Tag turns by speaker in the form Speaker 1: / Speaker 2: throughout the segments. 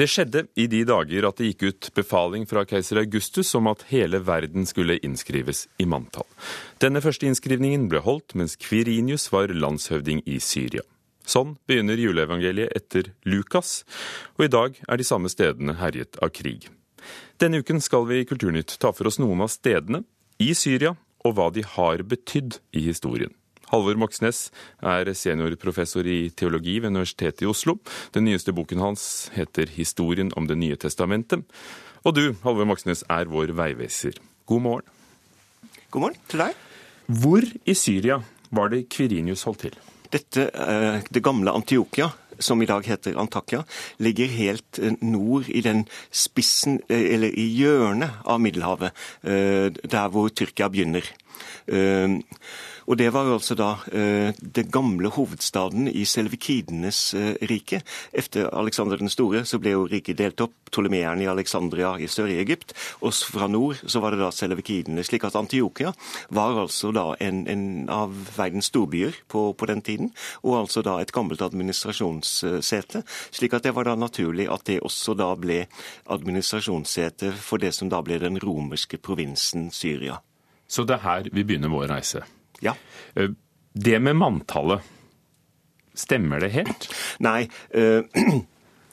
Speaker 1: Det skjedde i de dager at det gikk ut befaling fra keiser Augustus om at hele verden skulle innskrives i manntall. Denne første innskrivningen ble holdt mens Kvirinius var landshøvding i Syria. Sånn begynner juleevangeliet etter Lukas, og i dag er de samme stedene herjet av krig. Denne uken skal vi i Kulturnytt ta for oss noen av stedene i Syria, og hva de har betydd i historien. Halvor Moxnes er seniorprofessor i teologi ved Universitetet i Oslo. Den nyeste boken hans heter 'Historien om Det nye testamentet'. Og du, Halvor Moxnes, er vår veiviser. God morgen.
Speaker 2: God morgen til deg.
Speaker 1: Hvor i Syria var det Kvirinius holdt til?
Speaker 2: Dette, eh, Det gamle Antiokia, som i dag heter Antakya, ligger helt eh, nord i den spissen, eh, eller i hjørnet av Middelhavet, der hvor Tyrkia begynner. Og Det var jo altså da eh, det gamle hovedstaden i selvikidenes eh, rike. Etter Aleksander den store så ble jo riket delt opp. Ptolemeerne i Alexandria i Sør-Egypt. Og fra nord så var det da selvikidene. Slik at Antiokia var altså da en, en av verdens storbyer på, på, den tiden. Og altså da et gammelt administrasjonssete. Slik at det var da naturlig at det også da ble administrasjonssete for det som da ble den romerske provinsen Syria.
Speaker 1: Så det er her vi begynner vår reise?
Speaker 2: Ja.
Speaker 1: Eh, det med manntallet, stemmer det helt?
Speaker 2: Nei. Uh,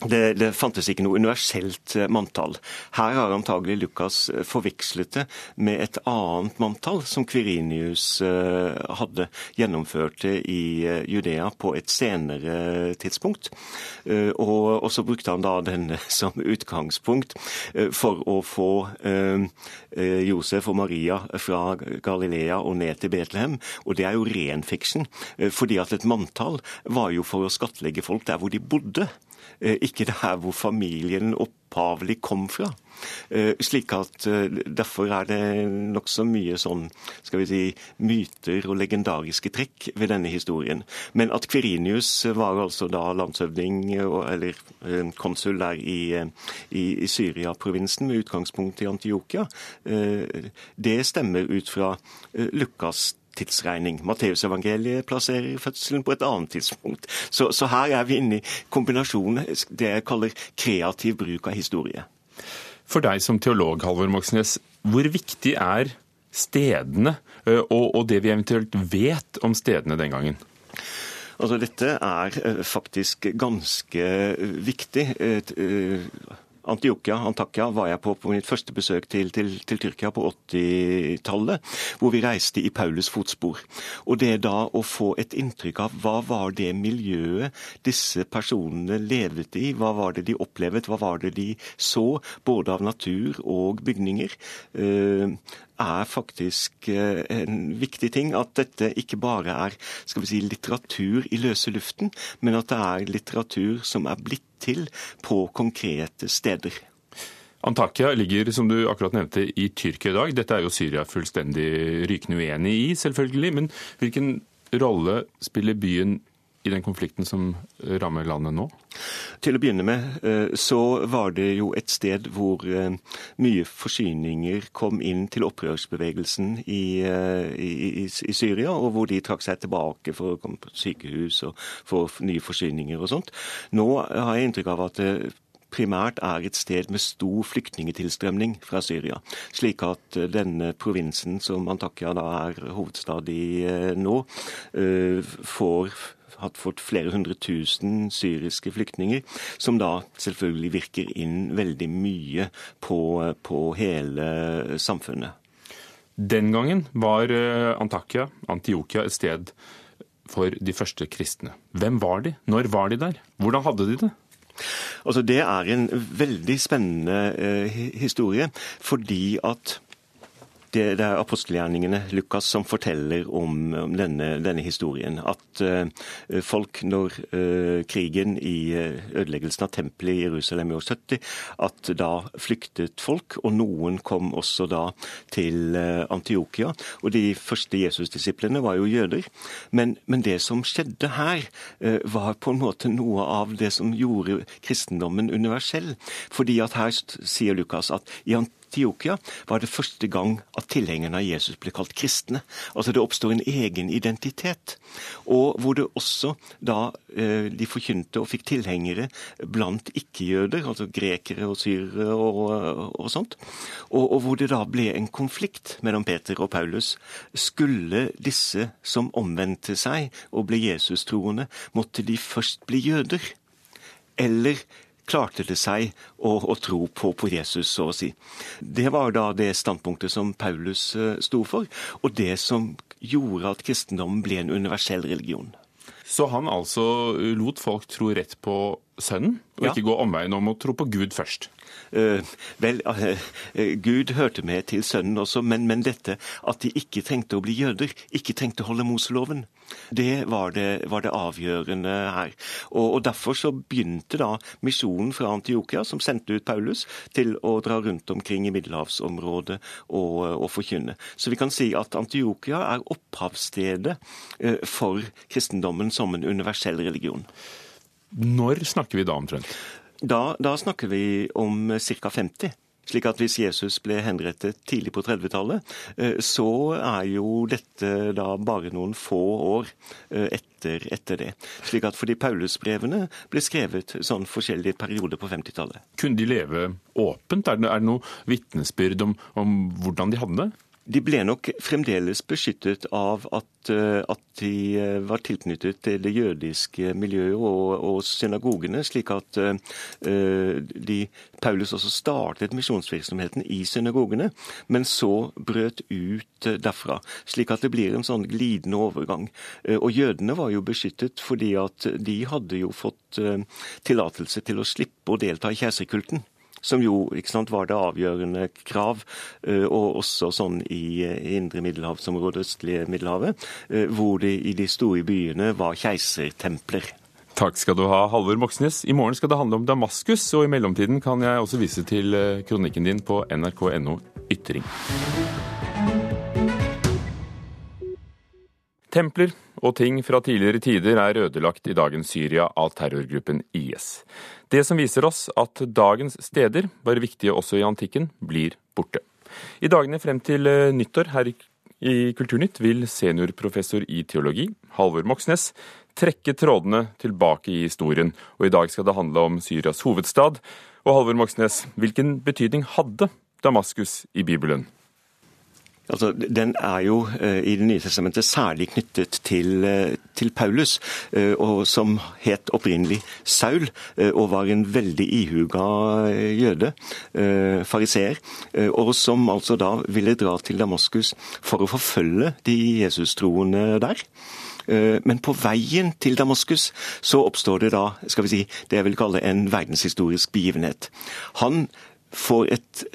Speaker 2: det, det, fantes ikke noe universelt eh, manntall. Her har antagelig Lukas eh, forvekslet det med et annet manntall som Kvirinius eh, hadde gjennomført i Judea på et senere tidspunkt. Og, og så brukte han da denne som utgangspunkt for å få Josef og Maria fra Galilea og ned til Betlehem. Og det er jo ren fiksjon, fordi at et manntall var jo for å skattlegge folk der hvor de bodde. Eh, ikke det her hvor familien opphavlig kom fra. Eh, slik at eh, Derfor er det nokså mye sånn skal vi si, myter og legendariske trekk ved denne historien. Men at Kverinius var altså da landshøvding eller konsul der i, i, i Syria-provinsen med utgangspunkt i Antiokia, det stemmer ut fra Lukas' tidsregning. Matteusevangeliet plasserer fødselen på et annet tidspunkt. Så, så her er vi inne i kombinasjonen, det jeg kaller kreativ bruk av historie.
Speaker 1: For deg som teolog, Halvor Moxnes, hvor viktig er stedene og, og det vi eventuelt vet om stedene den gangen?
Speaker 2: Altså, dette er faktisk ganske viktig. Antiokia, Antakya var jeg på på mitt første besøk til, til, til Tyrkia på 80-tallet, hvor vi reiste i Paulus' fotspor. Og det da å få et inntrykk av hva var det miljøet disse personene levet i, hva var det de opplevet, hva var det de så, både av natur og bygninger, eh, er faktisk eh, en viktig ting. At dette ikke bare er skal vi si, litteratur i løse luften, men at det er litteratur som er blitt til på konkrete steder.
Speaker 1: Antakya ligger, som du akkurat nevnte, i Tyrkia i dag. Dette er jo Syria fullstendig rykende uenig i, selvfølgelig. Men hvilken rolle spiller byen i den konflikten som rammer landet nå?
Speaker 2: Til å begynne med eh, så var det jo et sted hvor eh, mye forsyninger kom inn til opprørsbevegelsen eh, i, i, i Syria, og hvor de trakk seg tilbake for å komme på sykehus og få nye forsyninger og sånt. Nå har jeg inntrykk av at det primært er et sted med stor flyktningetilstrømning fra Syria. Slik at denne provinsen, som Antakya da er hovedstad i nå, får hatt fått flere hundre tusen syriske flyktninger, som da selvfølgelig virker inn veldig mye på, på hele samfunnet.
Speaker 1: Den gangen var eh, Antakya, Antiokia, et sted for de første kristne. Hvem var de? Når var de der? Hvordan hadde de det?
Speaker 2: Altså, det er en veldig spennende eh, historie, fordi at det, det, er apostelgjerningene, Lukas, som forteller om, om denne, denne, historien. At uh, folk, når uh, krigen i uh, ødeleggelsen av tempelet i Jerusalem i år 70, at da flyktet folk, og noen kom også da til Antiokia. Og de første Jesus-disiplene var jo jøder. Men, men, det som skjedde her, var på en måte noe av det som gjorde kristendommen universell. Fordi at her sier Lukas at i Antiokia Antiokia var det første gang at tilhengerne av Jesus ble kalt kristne. Altså det oppstår en egen identitet. Og hvor det også da eh, de forkynte og fikk tilhengere blant ikke-jøder, altså grekere og syrere og, og sånt. Og, og, hvor det da ble en konflikt mellom Peter og Paulus. Skulle disse som omvendte seg og ble Jesus-troende, måtte de først bli jøder? Eller klarte det seg å, å tro på, på, Jesus, så å si. Det var da det standpunktet som Paulus uh, sto for, og det som gjorde at kristendommen ble en universell religion.
Speaker 1: Så han altså lot folk tro rett på Sønnen, og ja. ikke gå omveien om å tro på Gud først?
Speaker 2: Uh, vel, uh, Gud hørte med til Sønnen også, men, men, dette at de ikke trengte å bli jøder, ikke trengte å holde Moseloven, det var det, var det avgjørende her. Og, og, Derfor så begynte da misjonen fra Antiokia, som sendte ut Paulus, til å dra rundt omkring i middelhavsområdet og, og forkynne. Så vi kan si at Antiokia er opphavsstedet for kristendommen som en universell religion.
Speaker 1: Når snakker vi da omtrent?
Speaker 2: Da, da snakker vi om ca. 50. Slik at hvis Jesus ble henrettet tidlig på 30-tallet, eh, så er jo dette da bare noen få år eh, etter, etter det. Slik at fordi Paulusbrevene ble skrevet sånn forskjellige perioder på 50-tallet.
Speaker 1: Kunne de leve åpent? Er det, er det noe vitnesbyrd om, om hvordan de hadde det?
Speaker 2: De ble nok fremdeles beskyttet av at, eh, at, de eh, var tilknyttet til det jødiske miljøet og, og synagogene, slik at uh, de, Paulus også startet misjonsvirksomheten i synagogene, men så brøt ut derfra. Slik at det blir en sånn glidende overgang. Og jødene var jo beskyttet fordi at de hadde jo fått tillatelse til å slippe å delta i keiserkulten som jo sant, var det avgjørende krav, eh, og også sånn i indre middelhavsområdet, østlige Middelhavet, eh, hvor det i de store byene var keisertempler.
Speaker 1: Takk skal du ha, Halvor Moxnes. I morgen skal det handle om Damaskus, og i mellomtiden kan jeg også vise til eh, kronikken din på nrk.no ytring. Templer og ting fra tidligere tider er ødelagt i dagens Syria av terrorgruppen IS. Det som viser oss at dagens steder var viktige også i antikken, blir borte. I dagene frem til eh, nyttår her i Kulturnytt vil seniorprofessor i teologi, Halvor Moxnes, trekke trådene tilbake i historien, og i dag skal det handle om Syrias hovedstad. Og Halvor Moxnes, hvilken betydning hadde Damaskus i Bibelen?
Speaker 2: Altså, den er jo eh, i Det nye testamentet særlig knyttet til, eh, til Paulus, eh, som het opprinnelig Saul, og var en veldig ihuga jøde, fariseer, og som altså da ville dra til Damaskus for å forfølge de Jesus-troende der. Men på veien til Damaskus så oppstår det da skal vi si, det jeg vil kalle en verdenshistorisk begivenhet. Han får et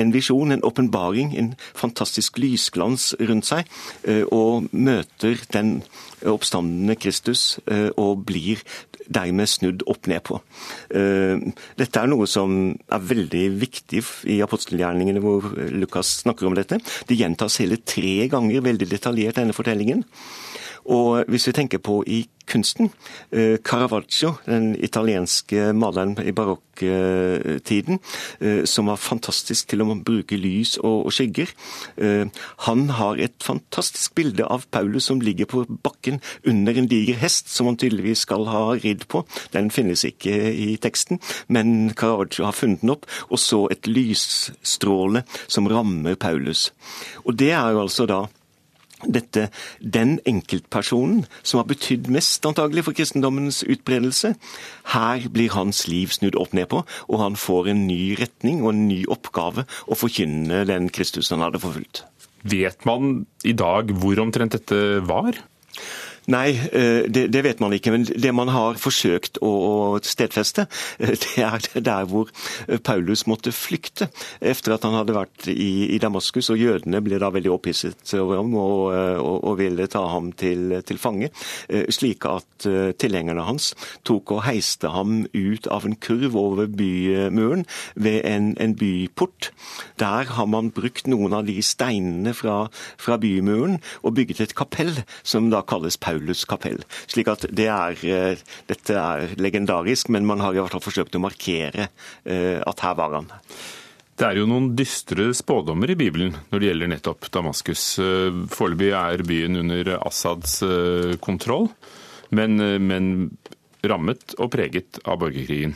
Speaker 2: en visjon, en åpenbaring, en fantastisk lysglans rundt seg, eh, og møter den oppstandende Kristus eh, og blir dermed snudd opp ned på. Eh, dette er noe som er veldig viktig i apostelgjerningene hvor Lukas snakker om dette. Det gjentas hele tre ganger veldig detaljert, denne fortellingen. Og hvis vi tenker på i kunsten, eh, Caravaggio, den italienske maleren i barokktiden, eh, som var fantastisk til å bruke lys og skygger, eh, han har et fantastisk bilde av Paulus som ligger på bakken under en diger hest, som han tydeligvis skal ha ridd på. Den finnes ikke i teksten, men Caravaggio har funnet den opp, og så et lysstråle som rammer Paulus. Og det er jo altså da dette den enkeltpersonen som har betydd mest antagelig for kristendommens utbredelse. Her blir hans liv snudd opp ned på, og han får en ny retning og en ny oppgave å forkynne den Kristus han hadde forfulgt.
Speaker 1: Vet man i dag hvor omtrent dette var?
Speaker 2: Nei, eh, det, det, vet man ikke. Men det man har forsøkt å, stedfeste, eh, det er der hvor eh, Paulus måtte flykte etter at han hadde vært i, i Damaskus. Og jødene ble da veldig opphisset over ham og, og, og ville ta ham til, til, fange. Slik at tilhengerne hans tok og heiste ham ut av en kurv over bymuren ved en, en byport. Der har man brukt noen av de steinene fra, fra bymuren og bygget et kapell som da kalles Paulus Paulus kapell. Slik at det er, eh, Dette er legendarisk, men man har i hvert fall forsøkt å markere eh, at her var han.
Speaker 1: Det er jo noen dystre spådommer i Bibelen når det gjelder nettopp Damaskus. Foreløpig er byen under Assads kontroll, men, men rammet og preget av borgerkrigen.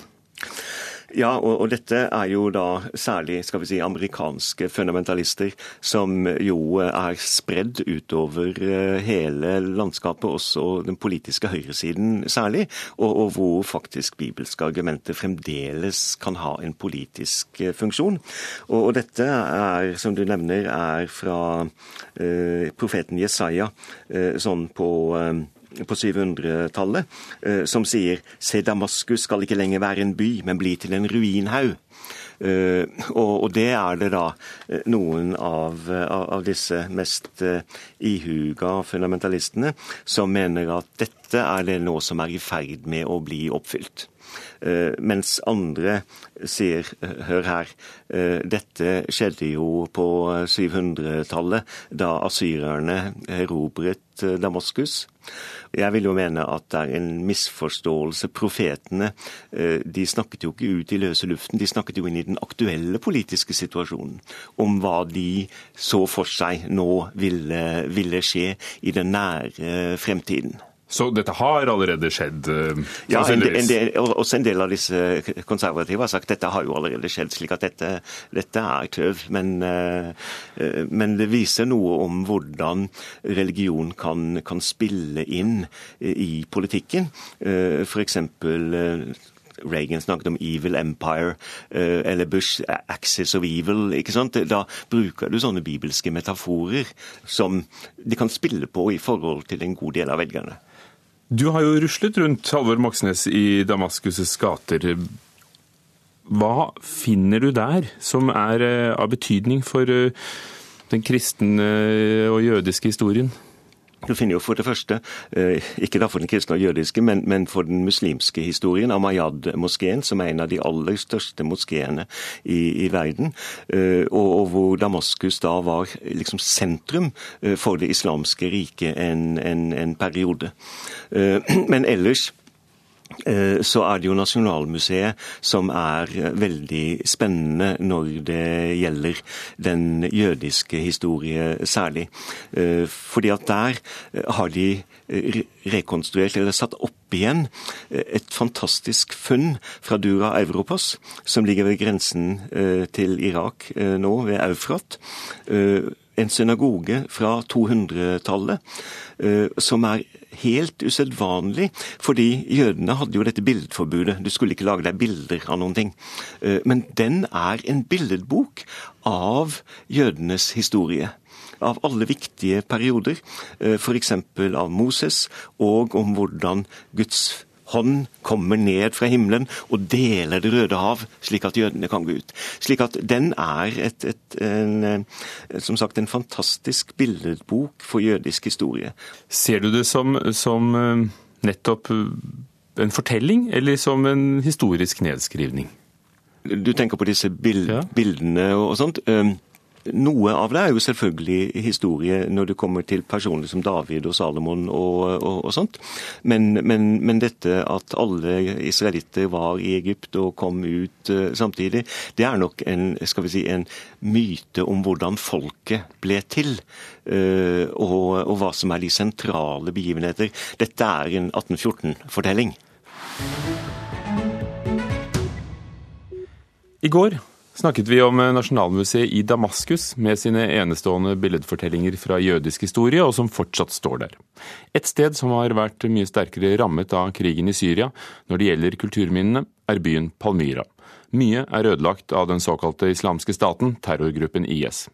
Speaker 2: Ja, og, og, dette er jo da særlig skal vi si, amerikanske fundamentalister som jo er spredd utover eh, hele landskapet, også den politiske høyresiden særlig, og, og hvor faktisk bibelske argumenter fremdeles kan ha en politisk eh, funksjon. Og, og dette er, som du nevner, er fra eh, profeten Jesaja, eh, sånn på uh, på 700-tallet, eh, som sier Se, Damaskus skal ikke lenger være en by, men bli til en ruinhaug. Uh, og, det er det da eh, noen av, av, disse mest ihuga fundamentalistene som mener at dette er det nå som er i ferd med å bli oppfylt. Uh, mens andre sier hør her, dette skjedde jo på 700-tallet, da asyrerne erobret Damaskus. Jeg vil jo mene at det er en misforståelse. Profetene eh, de snakket jo ikke ut i løse luften, de snakket jo inn i den aktuelle politiske situasjonen. Om hva de så for seg nå ville, ville skje i den nære fremtiden.
Speaker 1: Så dette har allerede skjedd? Uh,
Speaker 2: ja, en del, en del, også en del av disse konservative har sagt at dette har jo allerede skjedd, slik at dette, dette er tøv. Men, uh, men, det viser noe om hvordan religion kan, kan spille inn i politikken. For F.eks. Reagan snakket om 'evil empire', eller Bush 'axis of evil'. ikke sant? Da bruker du sånne bibelske metaforer som de kan spille på i forhold til en god del av velgerne.
Speaker 1: Du har jo ruslet rundt Halvor Moxnes i Damaskus' gater. Hva finner du der som er eh, av betydning for eh, den kristne og jødiske historien?
Speaker 2: Du finner jo for det første, eh, ikke da for den kristne og jødiske, men, men for den muslimske historien, Amayad-moskeen, som er en av de aller største moskeene i, i verden, eh, og, og, hvor Damaskus da var liksom sentrum eh, for det islamske riket en, en, en periode. Men ellers så er det jo Nasjonalmuseet som er eh, veldig spennende når det gjelder den jødiske historie særlig. Eh, fordi at der har de rekonstruert eller satt opp igjen et fantastisk funn fra Dura Europos, som ligger ved grensen til Irak nå, ved Eufrat en synagoge fra 200-tallet som er helt usedvanlig, fordi jødene hadde jo dette billedforbudet. Du skulle ikke lage deg bilder av noen ting. Eh, men den er en billedbok av jødenes historie av alle viktige perioder, eh, f.eks. av Moses, og om hvordan Guds hånd kommer ned fra himmelen og deler Det røde hav, slik at jødene kan gå ut. Slik at den er et, et, en, eh, som sagt, en fantastisk billedbok for jødisk historie.
Speaker 1: Ser du det som, som eh, nettopp eh, en fortelling, eller som en historisk nedskrivning?
Speaker 2: Du tenker på disse bildene og sånt. Noe av det er jo selvfølgelig historie når det kommer til personer som David og Salomon og, og, og sånt. Men, men, men, dette at alle israelitter var i Egypt og kom ut uh, samtidig, det er nok en, skal vi si, en myte om hvordan folket ble til. Uh, og, og hva som er de sentrale begivenheter. Dette er en 1814-fortelling.
Speaker 1: I går snakket vi om Nasjonalmuseet i Damaskus med sine enestående billedfortellinger fra jødisk historie, og som fortsatt står der. Et sted som har vært mye sterkere rammet av krigen i Syria når det gjelder kulturminnene, er byen Palmyra. Mye er ødelagt av den såkalte islamske staten, terrorgruppen IS.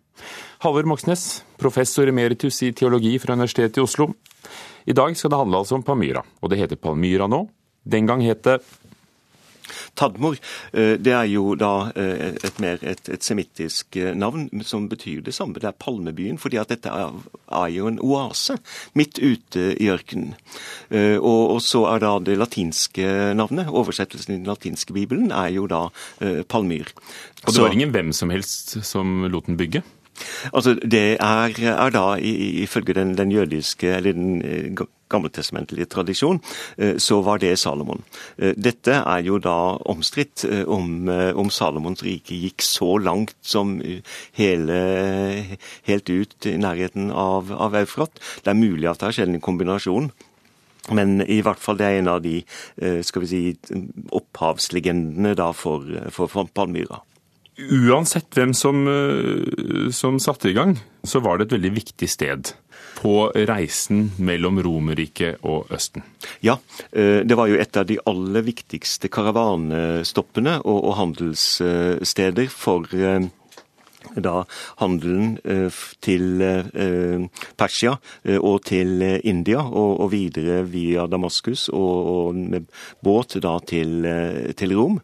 Speaker 1: Halvor Moxnes, professor emeritus i teologi fra Universitetet i Oslo. I dag skal det handle altså om Palmyra, og det heter Palmyra nå. Den gang het det
Speaker 2: Tadmor eh, det er jo da eh, et mer et, et semittisk eh, navn som betyr det samme. Det er palmebyen, fordi at dette er, er jo en oase midt ute i ørkenen. Og, og, så er da det latinske navnet, oversettelsen i den latinske bibelen, er jo da Palmyr.
Speaker 1: Og det var ingen hvem som helst som lot den bygge?
Speaker 2: Altså, Det er, er da ifølge den, den, jødiske, eller den gammeltestamentlig tradisjon, så var det Salomon. Dette er jo da omstridt om, om Salomons rike gikk så langt som hele, helt ut i nærheten av, av Eufrat. Det er mulig at det har skjedd en kombinasjon. Men i hvert fall det er en av de skal vi si, opphavslegendene da for, for Palmyra.
Speaker 1: Uansett hvem som, eh, som satte i gang, så var det et veldig viktig sted på reisen mellom Romerriket og Østen.
Speaker 2: Ja, eh, det var jo et av de aller viktigste karavanestoppene og, og handelssteder for eh, da handelen til Persia og til India, og, videre via Damaskus og, med båt da til, til Rom.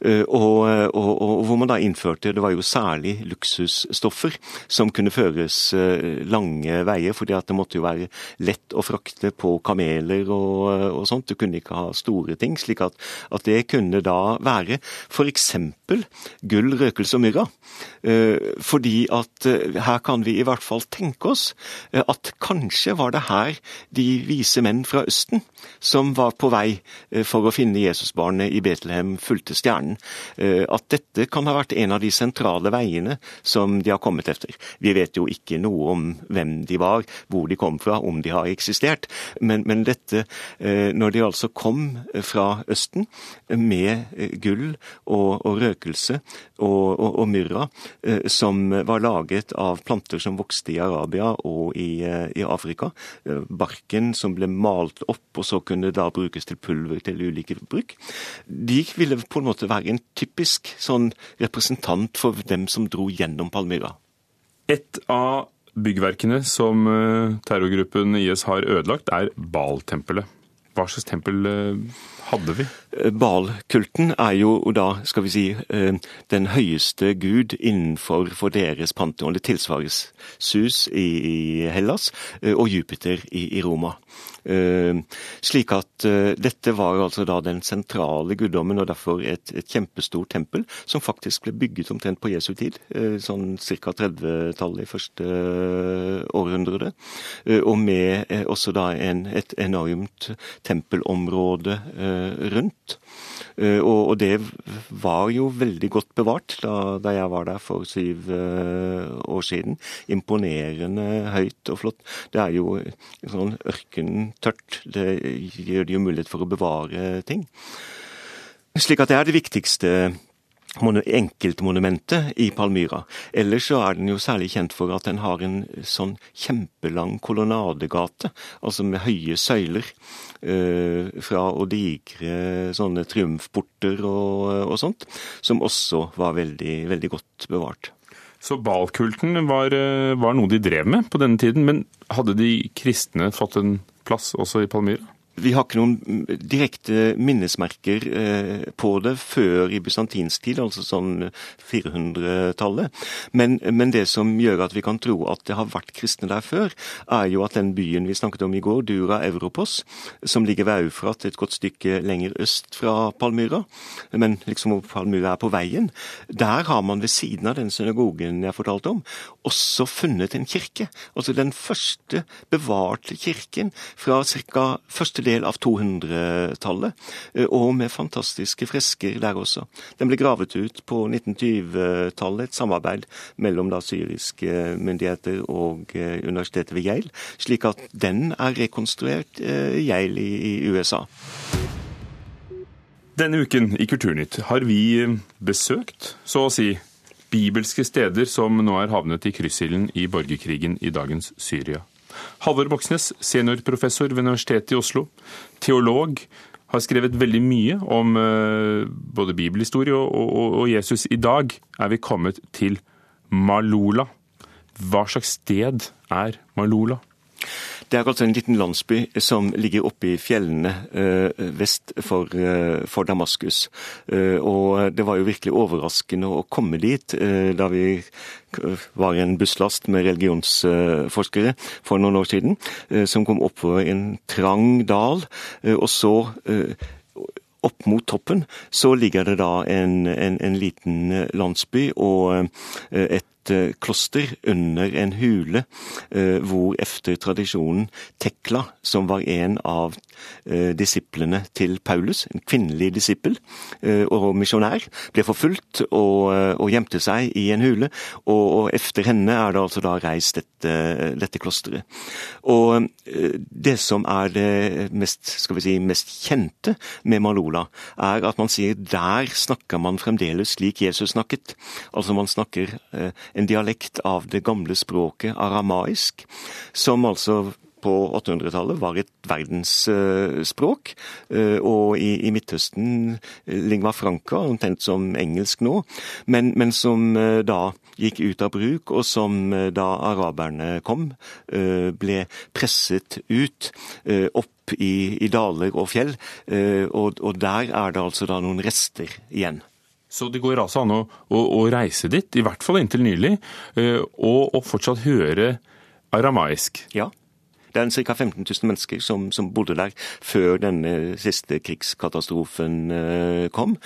Speaker 2: Eh, og, og, og, hvor man da innførte Det var jo særlig luksusstoffer som kunne føres eh, lange veier, fordi at det måtte jo være lett å frakte på kameler og, og sånt. Du kunne ikke ha store ting. slik at, at det kunne da være f.eks. gull, røkelse og myrra. Eh, fordi at her kan vi i hvert fall tenke oss at kanskje var det her de vise menn fra Østen som var på vei for å finne Jesusbarnet i Betlehem, fulgte stjernen hjernen eh, at dette kan ha vært en av de sentrale veiene som de har kommet etter. Vi vet jo ikke noe om hvem de var, hvor de kom fra, om de har eksistert. Men, men dette, eh, når de altså kom fra Østen med eh, gull og, og røkelse og, og, og, myrra, som var laget av planter som vokste i Arabia og i, i Afrika, barken som ble malt opp og så kunne da brukes til pulver til ulike bruk, de ville på en måte være være en typisk sånn representant for dem som dro gjennom Palmyra.
Speaker 1: Et av byggverkene som eh, terrorgruppen IS har ødelagt, er Baal-tempelet. Hva slags tempel eh, hadde vi?
Speaker 2: Eh, Bal-kulten er jo da, skal vi si, den høyeste gud innenfor for deres pantheon. Det tilsvares Sus i Hellas og Jupiter i Roma. Eh, slik at eh, dette var altså da den sentrale guddommen, og derfor et, et kjempestort tempel, som faktisk ble bygget omtrent på Jesu tid, eh, sånn ca. 30-tallet i første århundre. Og med også da en, et enormt tempelområde rundt. Eh, og, det var jo veldig godt bevart da, jeg var der for syv uh, år siden. Imponerende høyt og flott. Det er jo sånn ørkentørt. Det gjør det jo mulighet for å bevare ting. Slik at det er det viktigste enkeltmonumentet i Palmyra. Ellers så er den jo særlig kjent for at den har en sånn kjempelang kolonnadegate, altså med høye søyler. Eh, fra og digre sånne triumfporter og, og, sånt, som også var veldig, veldig godt bevart.
Speaker 1: Så balkulten var, eh, var noe de drev med på denne tiden, men hadde de kristne fått en plass også i Palmyra?
Speaker 2: Vi har ikke noen direkte minnesmerker eh, på det før i bysantinsk tid, altså sånn 400-tallet. Men, men, det som gjør at vi kan tro at det har vært kristne der før, er jo at den byen vi snakket om i går, Dura Europos, som ligger ved Eufrat et godt stykke lenger øst fra Palmyra, men liksom hvor Palmyra er på veien, der har man ved siden av den synagogen jeg fortalte om, også funnet en kirke. Altså den første bevarte kirken fra ca. første del av 200-tallet, eh, og med fantastiske fresker der også. Den ble gravet ut på 1920-tallet, et samarbeid mellom da syriske myndigheter og eh, universitetet ved Yale, slik at den er rekonstruert eh, Yale i USA.
Speaker 1: Denne uken i Kulturnytt har vi besøkt, så å si, bibelske steder som nå er havnet i kryssilden i borgerkrigen i dagens Syria. Halvor Moxnes, seniorprofessor ved Universitetet i Oslo, teolog, har skrevet veldig mye om eh, både bibelhistorie og, og, og Jesus. I dag er vi kommet til Malola. Hva slags sted er Malola?
Speaker 2: Det er altså en liten landsby som ligger oppe i fjellene eh, vest for, eh, for, Damaskus. Eh, og det var jo virkelig overraskende å komme dit da vi var en busslast med religionsforskere for noen år siden, som kom oppover en trang dal. Og så opp mot toppen så ligger det da en, en, en liten landsby og et et kloster under en hule, hvor efter tradisjonen Tekla, som var en av disiplene til Paulus, en kvinnelig disippel og misjonær, ble forfulgt og, og, gjemte seg i en hule. Og, og efter henne er det altså da reist dette, dette klosteret. Og det som er det mest, skal vi si, mest kjente med Malola, er at man sier der snakker man fremdeles slik Jesus snakket. Altså man snakker eh, en dialekt av det gamle språket aramaisk, som altså på 800-tallet var et verdensspråk. Eh, og i, i, Midtøsten lingva lingua franca, omtrent som engelsk nå, men, men, som da gikk ut av bruk, og som da araberne kom, ble presset ut. Opp i, i daler og fjell, og, og der er det altså da noen rester igjen.
Speaker 1: Så det går altså an å, å, å reise dit, i hvert fall inntil nylig, eh, og, og fortsatt høre aramaisk?
Speaker 2: Ja. Det er ca. 15 000 mennesker som, som, bodde der før denne siste krigskatastrofen eh, kom.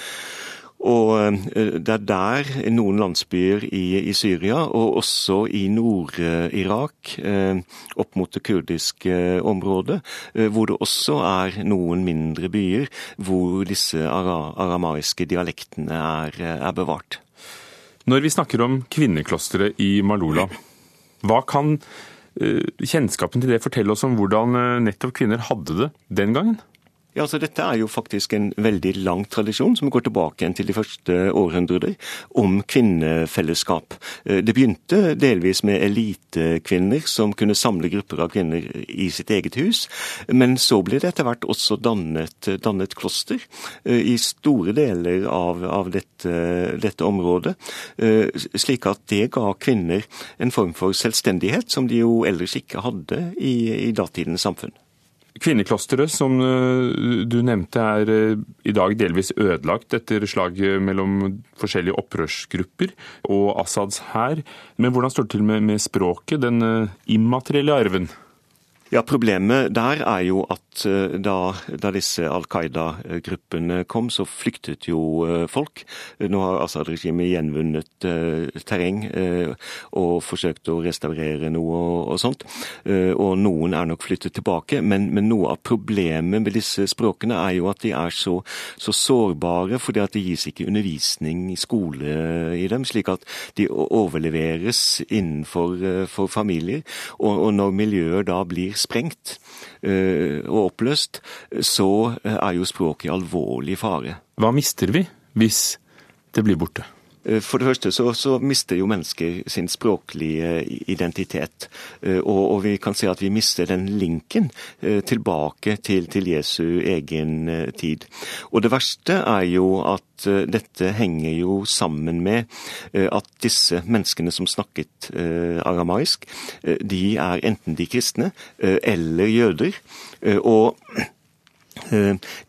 Speaker 2: Og eh, det er der noen landsbyer i, i Syria, og også i Nord-Irak, eh, opp mot det kurdiske området, eh, hvor det også er noen mindre byer hvor disse aramaiske dialektene er, er bevart.
Speaker 1: Når vi snakker om kvinneklosteret i Malula, hva kan kjennskapen til det fortelle oss om hvordan nettopp kvinner hadde det den gangen?
Speaker 2: Ja, altså Dette er jo faktisk en veldig lang tradisjon som går tilbake til de første århundrer, om kvinnefellesskap. Eh, det begynte delvis med elitekvinner som kunne samle grupper av kvinner i sitt eget hus, men så ble det etter hvert også dannet, dannet kloster eh, i store deler av, av dette, dette, området, eh, slik at det ga kvinner en form for selvstendighet som de jo ellers ikke hadde i, i datidens samfunn.
Speaker 1: Kvinneklosteret, som eh, du nevnte, er eh, i dag delvis ødelagt etter slaget mellom forskjellige opprørsgrupper og Assads hær. Men hvordan står det til med, med språket, den eh, immaterielle arven?
Speaker 2: Ja, Problemet der er jo at eh, da, da disse Al Qaida-gruppene kom, så flyktet jo eh, folk. Nå har Assad-regimet gjenvunnet eh, terreng eh, og forsøkt å restaurere noe og, og sånt. Eh, og noen er nok flyttet tilbake. Men, men, noe av problemet med disse språkene er jo at de er så, så sårbare, fordi at det gis ikke undervisning i skole i dem, slik at de overleveres innenfor for familier. Og, og når miljøer da blir sprengt eh, og oppløst, så eh, er jo språket i alvorlig fare.
Speaker 1: Hva mister vi hvis det blir borte?
Speaker 2: Eh, for det første så, så, mister jo mennesker sin språklige identitet. Og, og, vi kan se at vi mister den linken tilbake til, til Jesu egen tid. Og det verste er jo at Eh, dette henger jo sammen med eh, at disse menneskene som snakket eh, aramaisk, de er enten de kristne eller jøder. Og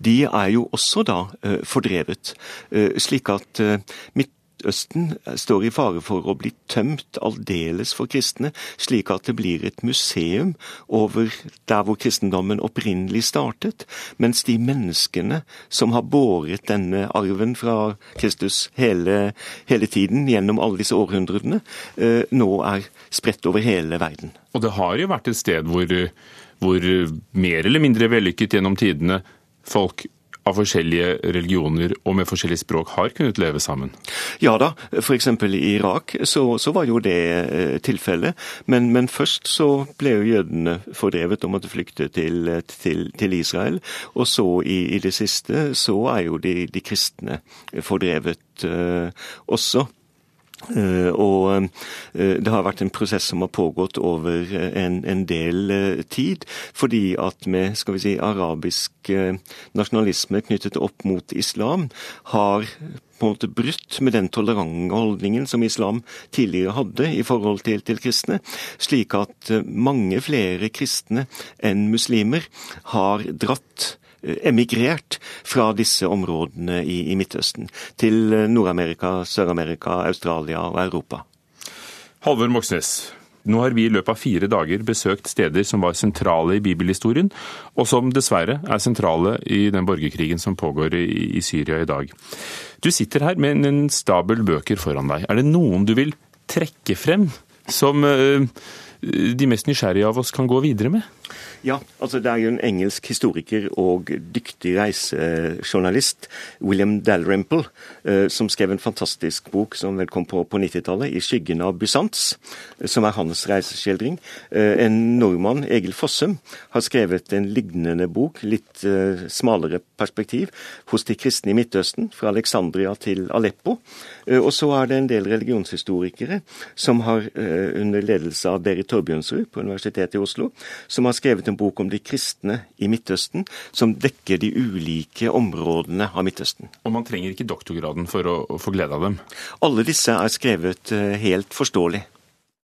Speaker 2: de er jo også da fordrevet. Slik at mitt Midtøsten står i fare for å bli tømt aldeles for kristne, slik at det blir et museum over der hvor kristendommen opprinnelig startet, mens de menneskene som har båret denne arven fra Kristus hele, hele tiden gjennom alle disse århundrene, eh, nå er spredt over hele verden.
Speaker 1: Og det har jo vært et sted hvor, hvor mer eller mindre vellykket gjennom tidene folk av forskjellige religioner og med forskjellige språk har kunnet leve sammen?
Speaker 2: Ja da, f.eks. i Irak så, så, var jo det eh, tilfellet. Men, men, først så ble jo jødene fordrevet og måtte flykte til, til, til Israel. Og så i, i, det siste så er jo de, de kristne fordrevet uh, også. Eh, og eh, det har vært en prosess som har pågått over en, en del eh, tid. Fordi at med skal vi si, arabisk nasjonalisme knyttet opp mot islam, har på en måte brutt med den tolerante holdningen som islam tidligere hadde i forhold til, til kristne, slik at mange flere kristne enn muslimer har dratt Eh, emigrert fra disse områdene i, i Midtøsten til Nord-Amerika, Sør-Amerika, Australia og Europa.
Speaker 1: Halvor Moxnes, nå har vi i løpet av fire dager besøkt steder som var sentrale i bibelhistorien, og som dessverre er sentrale i den borgerkrigen som pågår i, i Syria i dag. Du sitter her med en stabel bøker foran deg. Er det noen du vil trekke frem som uh, de mest nysgjerrige av oss kan gå videre med?
Speaker 2: Ja, altså det er jo en engelsk historiker og dyktig reisejournalist, William Dalrymple, eh, som skrev en fantastisk bok som vel kom på på 90-tallet, 'I skyggen av Bysants', som er hans reiseskildring. Eh, en nordmann, Egil Fossum, har skrevet en lignende bok, litt eh, smalere perspektiv, hos de kristne i Midtøsten, fra Alexandria til Aleppo. Og så er det en del religionshistorikere som har, under ledelse av Berit Torbjørnsrud på Universitetet i Oslo, som har skrevet en bok om de kristne i Midtøsten, som dekker de ulike områdene av Midtøsten.
Speaker 1: Og man trenger ikke doktorgraden for å, få glede av dem?
Speaker 2: Alle disse er skrevet helt forståelig.